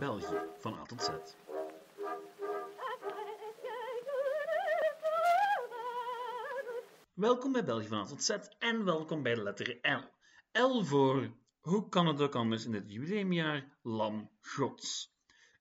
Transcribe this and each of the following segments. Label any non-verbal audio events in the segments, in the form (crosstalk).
België van A tot Z. Welkom bij België van A tot Z en welkom bij de letter L. L voor, hoe kan het ook anders in dit jubileumjaar, Lam Gods.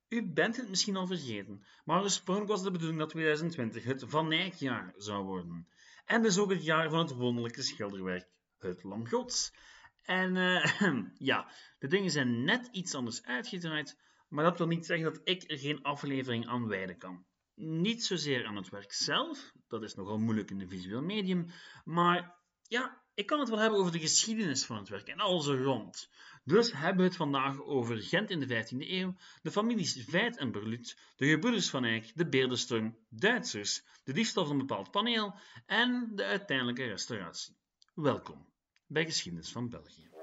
U bent het misschien al vergeten, maar oorspronkelijk was de bedoeling dat 2020 het Van Eyck-jaar zou worden. En dus ook het jaar van het wonderlijke schilderwerk, het Lam Gods. En uh, (clears throat) ja, de dingen zijn net iets anders uitgedraaid, maar dat wil niet zeggen dat ik er geen aflevering aan wijden kan. Niet zozeer aan het werk zelf, dat is nogal moeilijk in een visueel medium, maar ja, ik kan het wel hebben over de geschiedenis van het werk en alles er rond. Dus hebben we het vandaag over Gent in de 15e eeuw, de families Veit en Berlut, de gebroeders van Eyck, de Beeldenstorm, Duitsers, de diefstal van een bepaald paneel en de uiteindelijke restauratie. Welkom bij Geschiedenis van België.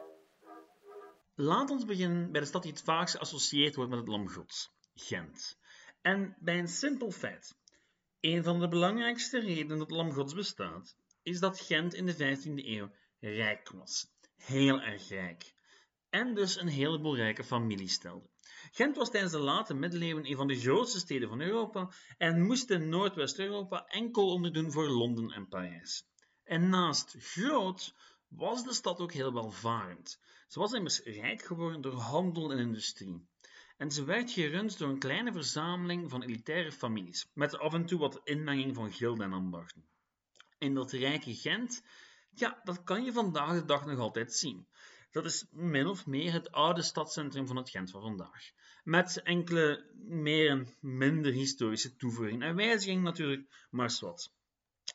Laat ons beginnen bij de stad die het vaakst geassocieerd wordt met het Lam Gods, Gent. En bij een simpel feit. Een van de belangrijkste redenen dat het Lam Gods bestaat, is dat Gent in de 15e eeuw rijk was. Heel erg rijk. En dus een heleboel rijke families stelde. Gent was tijdens de late middeleeuwen een van de grootste steden van Europa en moest in Noordwest-Europa enkel onderdoen voor Londen en Parijs. En naast groot was de stad ook heel welvarend. Ze was immers rijk geworden door handel en industrie. En ze werd gerund door een kleine verzameling van elitaire families, met af en toe wat inmenging van gilden en ambachten. In dat rijke Gent, ja, dat kan je vandaag de dag nog altijd zien. Dat is min of meer het oude stadscentrum van het Gent van vandaag. Met enkele meer en minder historische toevoegingen en wijzigingen natuurlijk, maar zwart.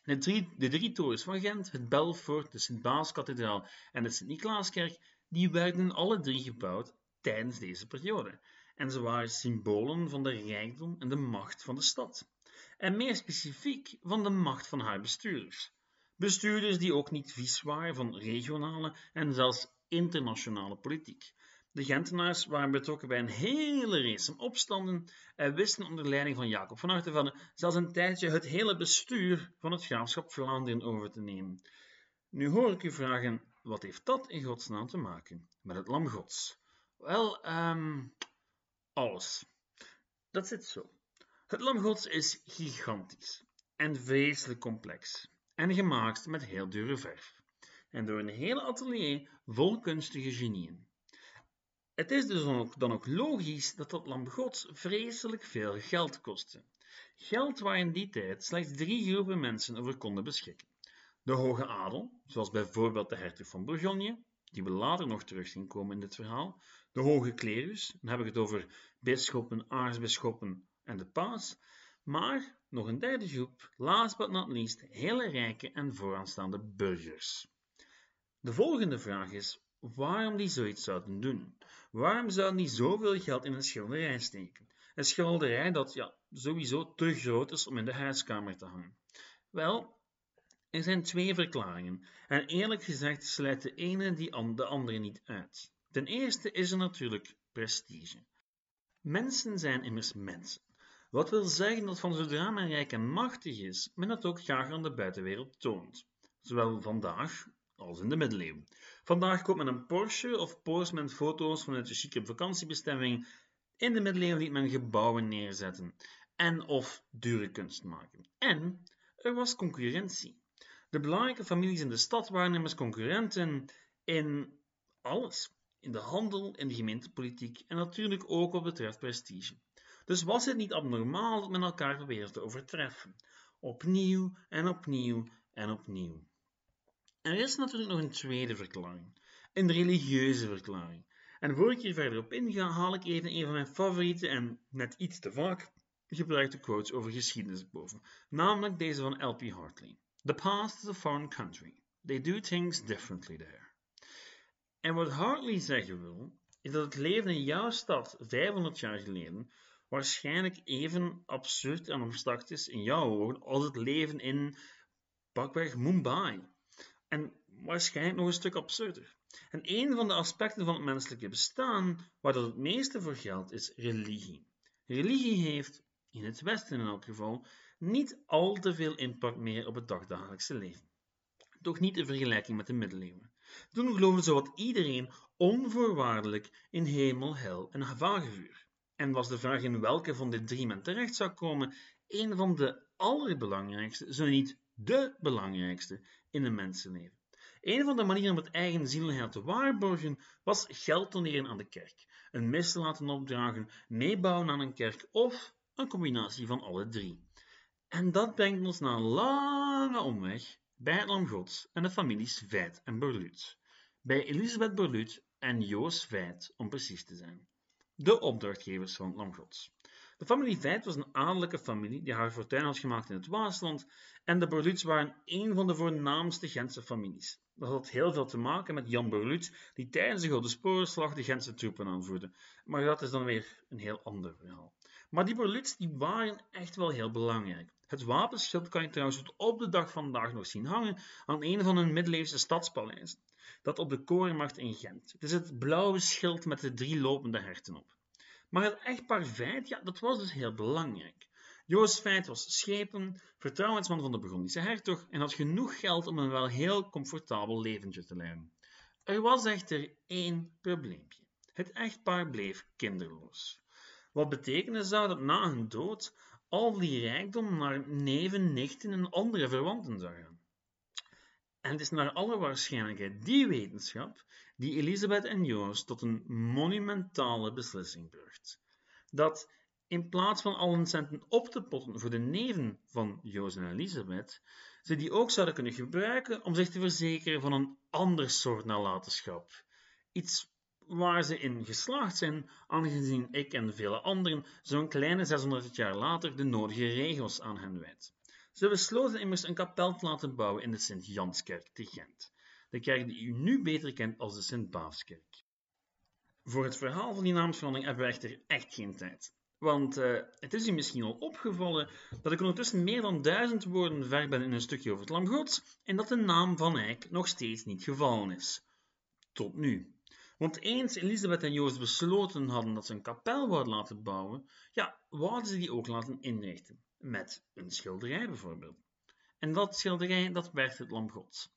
De drie, de drie torens van Gent, het Belfort, de Sint-Baaskathedraal en de Sint-Niklaaskerk, die werden alle drie gebouwd tijdens deze periode. En ze waren symbolen van de rijkdom en de macht van de stad. En meer specifiek van de macht van haar bestuurders. Bestuurders die ook niet vies waren van regionale en zelfs internationale politiek. De Gentenaars waren betrokken bij een hele race van opstanden en wisten onder leiding van Jacob van Artevelde zelfs een tijdje het hele bestuur van het graafschap Vlaanderen over te nemen. Nu hoor ik u vragen, wat heeft dat in godsnaam te maken met het lam gods? Wel, um, alles. Dat zit zo. Het lam gods is gigantisch en vreselijk complex en gemaakt met heel dure verf en door een hele atelier vol kunstige genieën. Het is dus dan ook, logisch dat dat lam vreselijk veel geld kostte. Geld waar in die tijd slechts drie groepen mensen over konden beschikken. De hoge adel, zoals bijvoorbeeld de hertog van Bourgogne, die we later nog terug zien komen in dit verhaal, de hoge klerus, dan heb ik het over bisschoppen, aartsbisschoppen en de paus, maar nog een derde groep, last but not least, hele rijke en vooraanstaande burgers. De volgende vraag is waarom die zoiets zouden doen. Waarom zouden die zoveel geld in een schilderij steken? Een schilderij dat ja, sowieso te groot is om in de huiskamer te hangen. Wel, er zijn twee verklaringen en eerlijk gezegd sluit de ene die de andere niet uit. Ten eerste is er natuurlijk prestige. Mensen zijn immers mensen. Wat wil zeggen dat van zodra men rijk en machtig is, men dat ook graag aan de buitenwereld toont. Zowel vandaag als in de middeleeuwen. Vandaag koopt men een Porsche of post men foto's vanuit de chique vakantiebestemming. In de middeleeuwen liet men gebouwen neerzetten en of dure kunst maken. En er was concurrentie. De belangrijke families in de stad waren immers concurrenten in alles. In de handel, in de gemeentepolitiek en natuurlijk ook wat betreft prestige. Dus was het niet abnormaal dat men elkaar probeerde te overtreffen. Opnieuw en opnieuw en opnieuw. Er is natuurlijk nog een tweede verklaring, een religieuze verklaring. En voor ik hier verder op inga, haal ik even een van mijn favoriete en net iets te vaak gebruikte quotes over geschiedenis boven, namelijk deze van L.P. Hartley. The past is a foreign country. They do things differently there. En wat Hartley zeggen wil, is dat het leven in jouw stad 500 jaar geleden waarschijnlijk even absurd en abstract is in jouw ogen als het leven in pakweg Mumbai en waarschijnlijk nog een stuk absurder. En een van de aspecten van het menselijke bestaan waar dat het meeste voor geldt, is religie. Religie heeft, in het Westen in elk geval, niet al te veel impact meer op het dagdagelijkse leven. Toch niet in vergelijking met de middeleeuwen. Toen geloofde zowat iedereen onvoorwaardelijk in hemel, hel en vagevuur. En was de vraag in welke van de drie men terecht zou komen een van de allerbelangrijkste, zo niet de belangrijkste in een mensenleven. Een van de manieren om het eigen te waarborgen was geld doneren aan de kerk, een mis te laten opdragen, meebouwen aan een kerk of een combinatie van alle drie. En dat brengt ons na een lange omweg bij het Lam Gods en de families Veit en Borluut. Bij Elisabeth Borluut en Joos Veit, om precies te zijn. De opdrachtgevers van Lam Gods. De familie Veit was een adellijke familie die haar fortuin had gemaakt in het Waasland en de Borluts waren een van de voornaamste Gentse families. Dat had heel veel te maken met Jan Borluut, die tijdens de Gouden Sporenslag de Gentse troepen aanvoerde. Maar dat is dan weer een heel ander verhaal. Maar die Borluts die waren echt wel heel belangrijk. Het wapenschild kan je trouwens op de dag van vandaag nog zien hangen aan een van hun middeleeuwse stadspaleizen, dat op de Korenmacht in Gent. Het is het blauwe schild met de drie lopende herten op. Maar het echtpaar Veit, ja, dat was dus heel belangrijk. Joost Veit was schepen, vertrouwensman van de Burgondische hertog en had genoeg geld om een wel heel comfortabel leventje te leiden. Er was echter één probleempje. Het echtpaar bleef kinderloos. Wat betekende zou dat na hun dood al die rijkdom naar neven, nichten en andere verwanten zou gaan. En het is naar alle waarschijnlijkheid die wetenschap die Elisabeth en Joost tot een monumentale beslissing bracht. Dat in plaats van al hun centen op te potten voor de neven van Joost en Elisabeth, ze die ook zouden kunnen gebruiken om zich te verzekeren van een ander soort nalatenschap. Iets waar ze in geslaagd zijn, aangezien ik en vele anderen zo'n kleine 600 jaar later de nodige regels aan hen wijt. Ze besloten immers een kapel te laten bouwen in de Sint-Janskerk te Gent, de kerk die u nu beter kent als de Sint-Baafskerk. Voor het verhaal van die naamsverandering hebben we echter echt geen tijd. Want uh, het is u misschien al opgevallen dat ik ondertussen meer dan duizend woorden ver ben in een stukje over het Lam Gods en dat de naam Van Eyck nog steeds niet gevallen is. Tot nu. Want eens Elisabeth en Joost besloten hadden dat ze een kapel wouden laten bouwen, ja, wouden ze die ook laten inrichten. Met een schilderij bijvoorbeeld. En dat schilderij, dat werd het Lam Gods.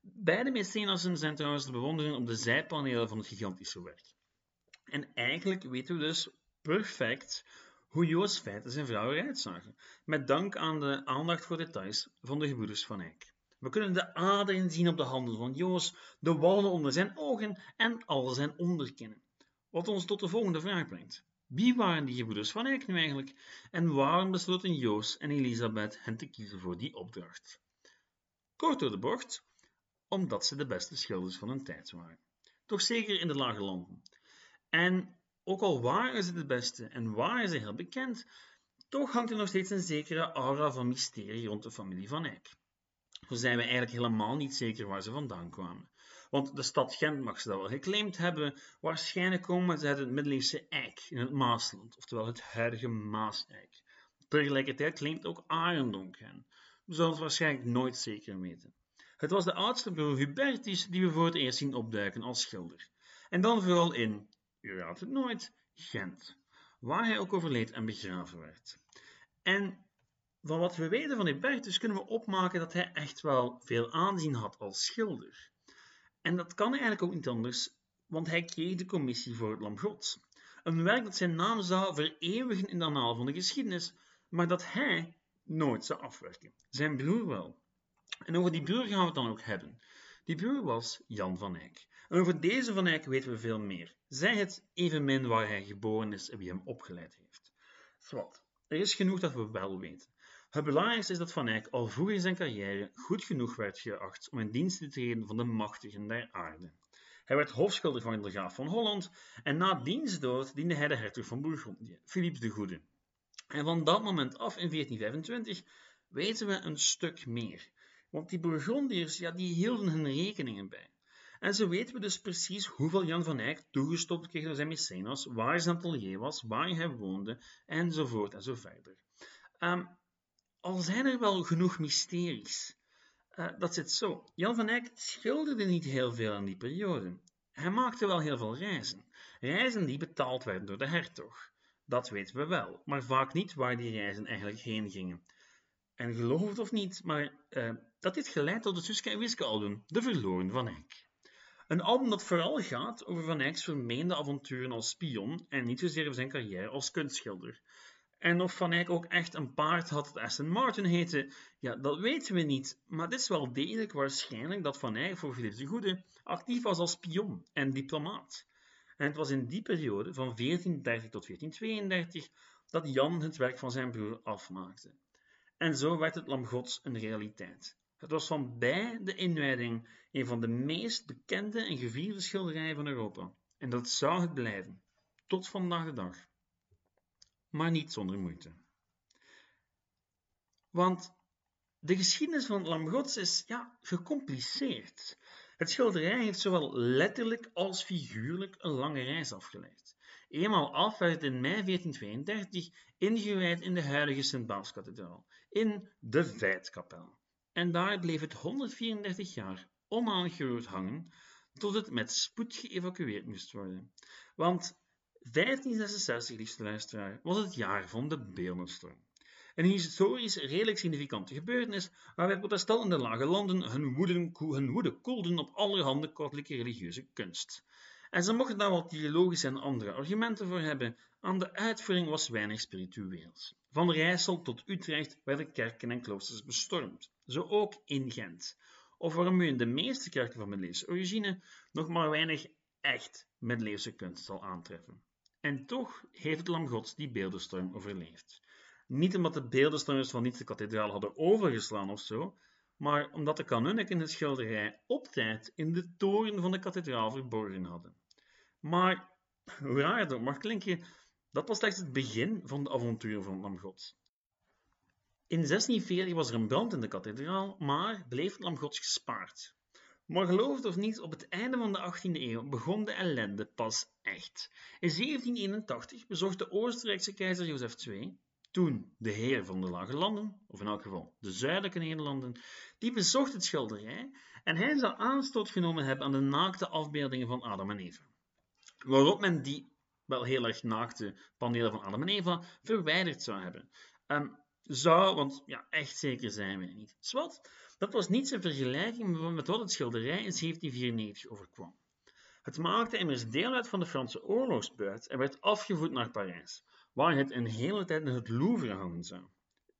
Beide mecenassen zijn trouwens te bewonderen op de zijpanelen van het gigantische werk. En eigenlijk weten we dus perfect hoe Joost feiten zijn vrouw eruit zagen, met dank aan de aandacht voor details van de gebroeders van Eyck. We kunnen de aderen zien op de handen van Joost, de wallen onder zijn ogen en al zijn onderkinnen. Wat ons tot de volgende vraag brengt. Wie waren die gebroeders van Eyck nu eigenlijk en waarom besloten Joost en Elisabeth hen te kiezen voor die opdracht? Kort door de bocht, omdat ze de beste schilders van hun tijd waren. Toch zeker in de lage landen. En ook al waren ze de beste en waren ze heel bekend, toch hangt er nog steeds een zekere aura van mysterie rond de familie van Eyck. Zo zijn we eigenlijk helemaal niet zeker waar ze vandaan kwamen. Want de stad Gent mag ze dat wel geclaimd hebben, waarschijnlijk komen ze uit het middeleeuwse Eik in het Maasland, oftewel het huidige Maas-Eik. Tegelijkertijd claimt ook Arendonk hen. We zullen het waarschijnlijk nooit zeker weten. Het was de oudste broer Hubertus die we voor het eerst zien opduiken als schilder. En dan vooral in, u raadt het nooit, Gent, waar hij ook overleed en begraven werd. En van wat we weten van Hubertus kunnen we opmaken dat hij echt wel veel aanzien had als schilder. En dat kan eigenlijk ook niet anders, want hij kreeg de commissie voor het Lam Gods. Een werk dat zijn naam zou vereeuwigen in de anaal van de geschiedenis, maar dat hij nooit zou afwerken. Zijn broer wel. En over die broer gaan we het dan ook hebben. Die broer was Jan van Eyck. En over deze van Eyck weten we veel meer. Zij het evenmin waar hij geboren is en wie hem opgeleid heeft. Zwat, er is genoeg dat we wel weten. Het belangrijkste is dat Van Eyck al vroeg in zijn carrière goed genoeg werd geacht om in dienst te treden van de machtigen der aarde. Hij werd hofschilder van de graaf van Holland en na diens dood diende hij de hertog van Bourgondië, Philips de Goede. En van dat moment af in 1425 weten we een stuk meer, want die Bourgondiërs ja, die hielden hun rekeningen bij. En zo weten we dus precies hoeveel Jan van Eyck toegestopt kreeg door zijn mecenas, waar zijn atelier was, waar hij woonde, enzovoort en zo verder. Um, al zijn er wel genoeg mysteries. Uh, dat zit zo. Jan van Eyck schilderde niet heel veel in die periode. Hij maakte wel heel veel reizen. Reizen die betaald werden door de hertog. Dat weten we wel, maar vaak niet waar die reizen eigenlijk heen gingen. En geloof het of niet, maar uh, dat dit geleid tot het Suske Wiske album De Verloren van Eyck. Een album dat vooral gaat over Van Eyck's vermeende avonturen als spion en niet zozeer over zijn carrière als kunstschilder. En of Van Eyck ook echt een paard had dat Aston Martin heette, ja, dat weten we niet. Maar het is wel degelijk waarschijnlijk dat Van Eyck voor Philips de Goede actief was als spion en diplomaat. En het was in die periode, van 1430 tot 1432, dat Jan het werk van zijn broer afmaakte. En zo werd het Lam Gods een realiteit. Het was van bij de inwijding een van de meest bekende en gevierde schilderijen van Europa. En dat zou het blijven, tot vandaag de dag. Maar niet zonder moeite. Want de geschiedenis van het Lam Gods is ja, gecompliceerd. Het schilderij heeft zowel letterlijk als figuurlijk een lange reis afgelegd. Eenmaal af werd het in mei 1432 ingewijd in de huidige Sint-Baaskathedraal, in de Veitkapel. En daar bleef het 134 jaar onaangeroerd hangen, tot het met spoed geëvacueerd moest worden. Want 1566, liefste luisteraar, was het jaar van de Beelenstorm. Een historisch redelijk significante gebeurtenis waarbij protestanten in de lage landen hun woede, hun woede koelden op allerhande katholieke religieuze kunst. En ze mochten daar wat theologische en andere argumenten voor hebben, aan de uitvoering was weinig spiritueels. Van Rijssel tot Utrecht werden kerken en kloosters bestormd, zo ook in Gent, of waarom u in de meeste kerken van middeleeuwse origine nog maar weinig echt middeleeuwse kunst zal aantreffen. En toch heeft het Lam Gods die beeldenstorm overleefd. Niet omdat de beeldenstormers van niet de kathedraal hadden overgeslaan of zo, maar omdat de kanunnik in de schilderij op tijd in de toren van de kathedraal verborgen hadden. Maar, hoe raar het ook mag klinken, dat was slechts het begin van de avonturen van Lam Gods. In 1640 was er een brand in de kathedraal, maar bleef het Lam Gods gespaard. Maar geloof het of niet, op het einde van de 18e eeuw begon de ellende pas echt. In 1781 bezocht de Oostenrijkse keizer Jozef II, toen de heer van de Lage Landen, of in elk geval de zuidelijke Nederlanden, die bezocht het schilderij en hij zou aanstoot genomen hebben aan de naakte afbeeldingen van Adam en Eva. Waarop men die wel heel erg naakte panelen van Adam en Eva verwijderd zou hebben. Um, zou, want ja, echt zeker zijn we niet. Zwat, dat was niets in vergelijking met wat het schilderij in 1794 overkwam. Het maakte immers deel uit van de Franse oorlogsbuit en werd afgevoerd naar Parijs, waar het een hele tijd in het Louvre hangen zou.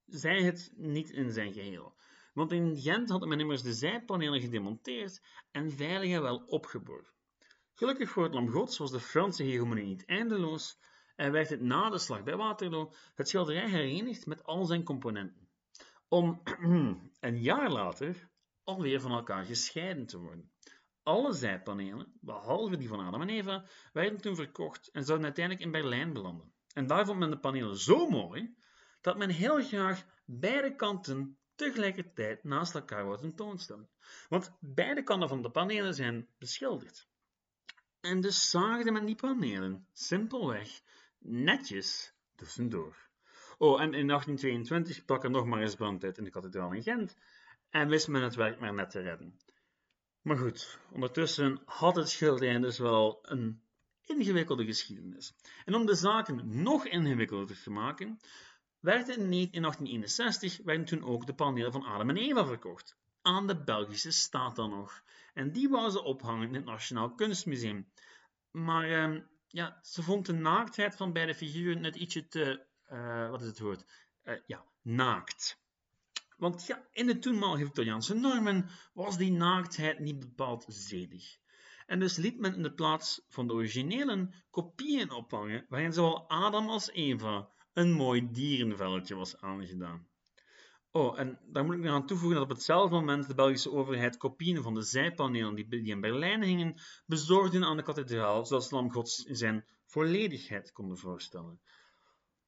Zij het niet in zijn geheel, want in Gent had men immers de zijpanelen gedemonteerd en veilig en wel opgeborgen. Gelukkig voor het Lam Gods was de Franse hegemonie niet eindeloos en werd het na de slag bij Waterloo het schilderij herenigd met al zijn componenten, om (clears throat) een jaar later alweer van elkaar gescheiden te worden. Alle zijpanelen, behalve die van Adam en Eva, werden toen verkocht en zouden uiteindelijk in Berlijn belanden. En daar vond men de panelen zo mooi dat men heel graag beide kanten tegelijkertijd naast elkaar wou tentoonstellen. Want beide kanten van de panelen zijn beschilderd. En dus zaagde men die panelen simpelweg netjes tussendoor. Oh, en in 1822 brak er nog maar eens brand uit in de kathedraal in Gent en wist men het werk maar net te redden. Maar goed, ondertussen had het schilderij dus wel een ingewikkelde geschiedenis. En om de zaken nog ingewikkelder te maken, werden in 1861 werden toen ook de panelen van Adam en Eva verkocht. Aan de Belgische staat dan nog. En die wou ze ophangen in het Nationaal Kunstmuseum. Maar eh, ja, ze vond de naaktheid van beide figuren net ietsje te, uh, wat is het woord? Uh, ja, naakt. Want ja, in de toenmalige Victoriaanse normen was die naaktheid niet bepaald zedig. En dus liet men in de plaats van de originele kopieën ophangen, waarin zowel Adam als Eva een mooi dierenvelletje was aangedaan. Oh, en daar moet ik nog aan toevoegen dat op hetzelfde moment de Belgische overheid kopieën van de zijpanelen die, in Berlijn hingen, bezorgden aan de kathedraal, zodat Lam Gods in zijn volledigheid konden voorstellen,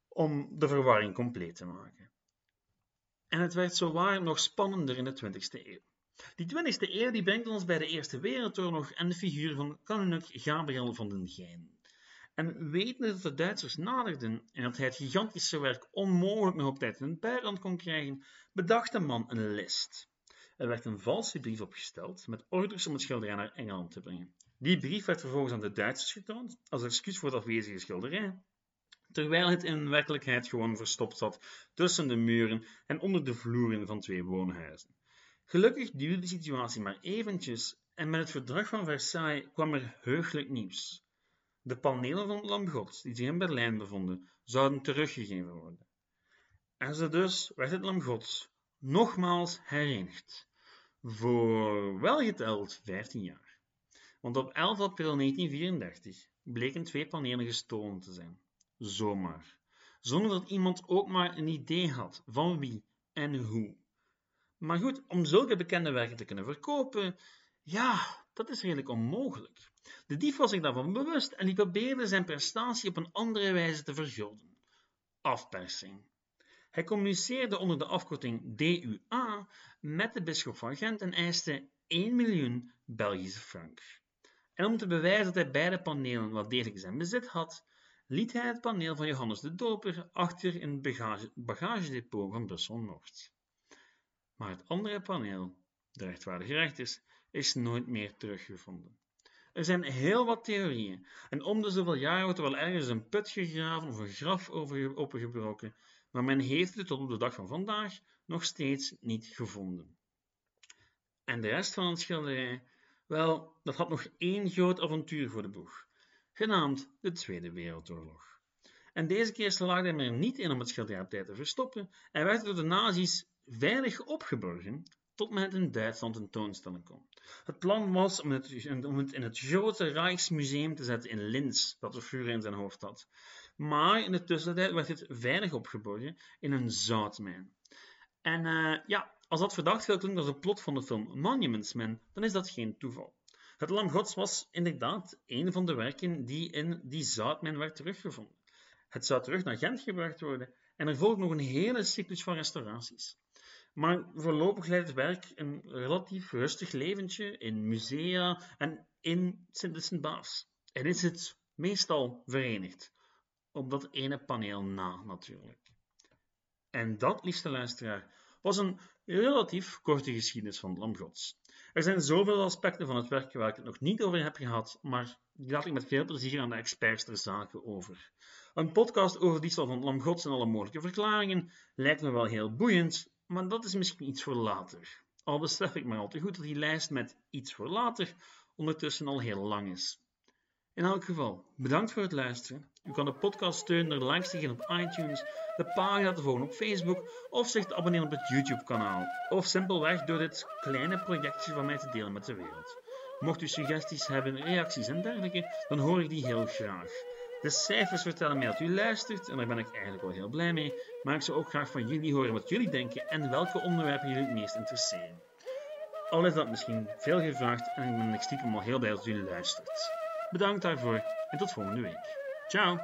om de verwarring compleet te maken. En het werd zowaar nog spannender in de 20e eeuw. Die 20e eeuw die brengt ons bij de Eerste Wereldoorlog en de figuur van kanunnik Gabriel van den Gijn. En wetende dat de Duitsers naderden en dat hij het gigantische werk onmogelijk nog op tijd in het buitenland kon krijgen, bedacht de man een list. Er werd een valse brief opgesteld met orders om het schilderij naar Engeland te brengen. Die brief werd vervolgens aan de Duitsers getoond als excuus voor het afwezige schilderij, terwijl het in werkelijkheid gewoon verstopt zat tussen de muren en onder de vloeren van twee woonhuizen. Gelukkig duurde de situatie maar eventjes En met het verdrag van Versailles kwam er heugelijk nieuws. De panelen van het Lam Gods, die zich in Berlijn bevonden, zouden teruggegeven worden. En zo dus werd het Lam Gods nogmaals herenigd, voor welgeteld 15 jaar. Want op 11 april 1934 bleken twee panelen gestolen te zijn. Zomaar. Zonder dat iemand ook maar een idee had van wie en hoe. Maar goed, om zulke bekende werken te kunnen verkopen, ja, dat is redelijk onmogelijk. De dief was zich daarvan bewust en die probeerde zijn prestatie op een andere wijze te vergulden. Afpersing. Hij communiceerde onder de afkorting DUA met de bisschop van Gent en eiste 1 miljoen Belgische frank. En om te bewijzen dat hij beide panelen wel degelijk zijn bezit had, liet hij het paneel van Johannes de Doper achter in het bagage, bagagedepot van Brussel-Noord. Maar het andere paneel, de rechtvaardige rechters, is nooit meer teruggevonden. Er zijn heel wat theorieën en om de zoveel jaren wordt er wel ergens een put gegraven of een graf opengebroken, maar men heeft het tot op de dag van vandaag nog steeds niet gevonden. En de rest van het schilderij, wel, dat had nog één groot avontuur voor de boeg, genaamd de Tweede Wereldoorlog. En deze keer slaagde men er niet in om het schilderij op tijd te verstoppen en werd door de nazi's veilig opgeborgen tot men het in Duitsland tentoonstellen kon. Het plan was om het, om het in het grote Rijksmuseum te zetten in Linz, dat de Führer in zijn hoofd had. Maar in de tussentijd werd het veilig opgeborgen in een zoutmijn. En uh, ja, als dat verdacht veel klinkt als een plot van de film Monuments Man, dan is dat geen toeval. Het Lam Gods was inderdaad een van de werken die in die zoutmijn werd teruggevonden. Het zou terug naar Gent gebracht worden en er volgt nog een hele cyclus van restauraties. Maar voorlopig leidt het werk een relatief rustig leventje in musea en in de Sint-Baafs. En is het meestal verenigd. Op dat ene paneel na, natuurlijk. En dat, liefste luisteraar, was een relatief korte geschiedenis van Lamgods. Er zijn zoveel aspecten van het werk waar ik het nog niet over heb gehad, maar die laat ik met veel plezier aan de experts ter zake over. Een podcast over die van Lamgods en alle mogelijke verklaringen lijkt me wel heel boeiend, maar dat is misschien iets voor later. Al besef ik maar al te goed dat die lijst met iets voor later ondertussen al heel lang is. In elk geval, bedankt voor het luisteren. U kan de podcast steunen door likes te geven op iTunes, de pagina te volgen op Facebook of zich te abonneren op het YouTube-kanaal. Of simpelweg door dit kleine projectje van mij te delen met de wereld. Mocht u suggesties hebben, reacties en dergelijke, dan hoor ik die heel graag. De cijfers vertellen mij dat u luistert en daar ben ik eigenlijk wel heel blij mee, maar ik zou ook graag van jullie horen wat jullie denken en welke onderwerpen jullie het meest interesseren. Al is dat misschien veel gevraagd en ik ben stiekem al heel blij dat u luistert. Bedankt daarvoor en tot volgende week. Ciao!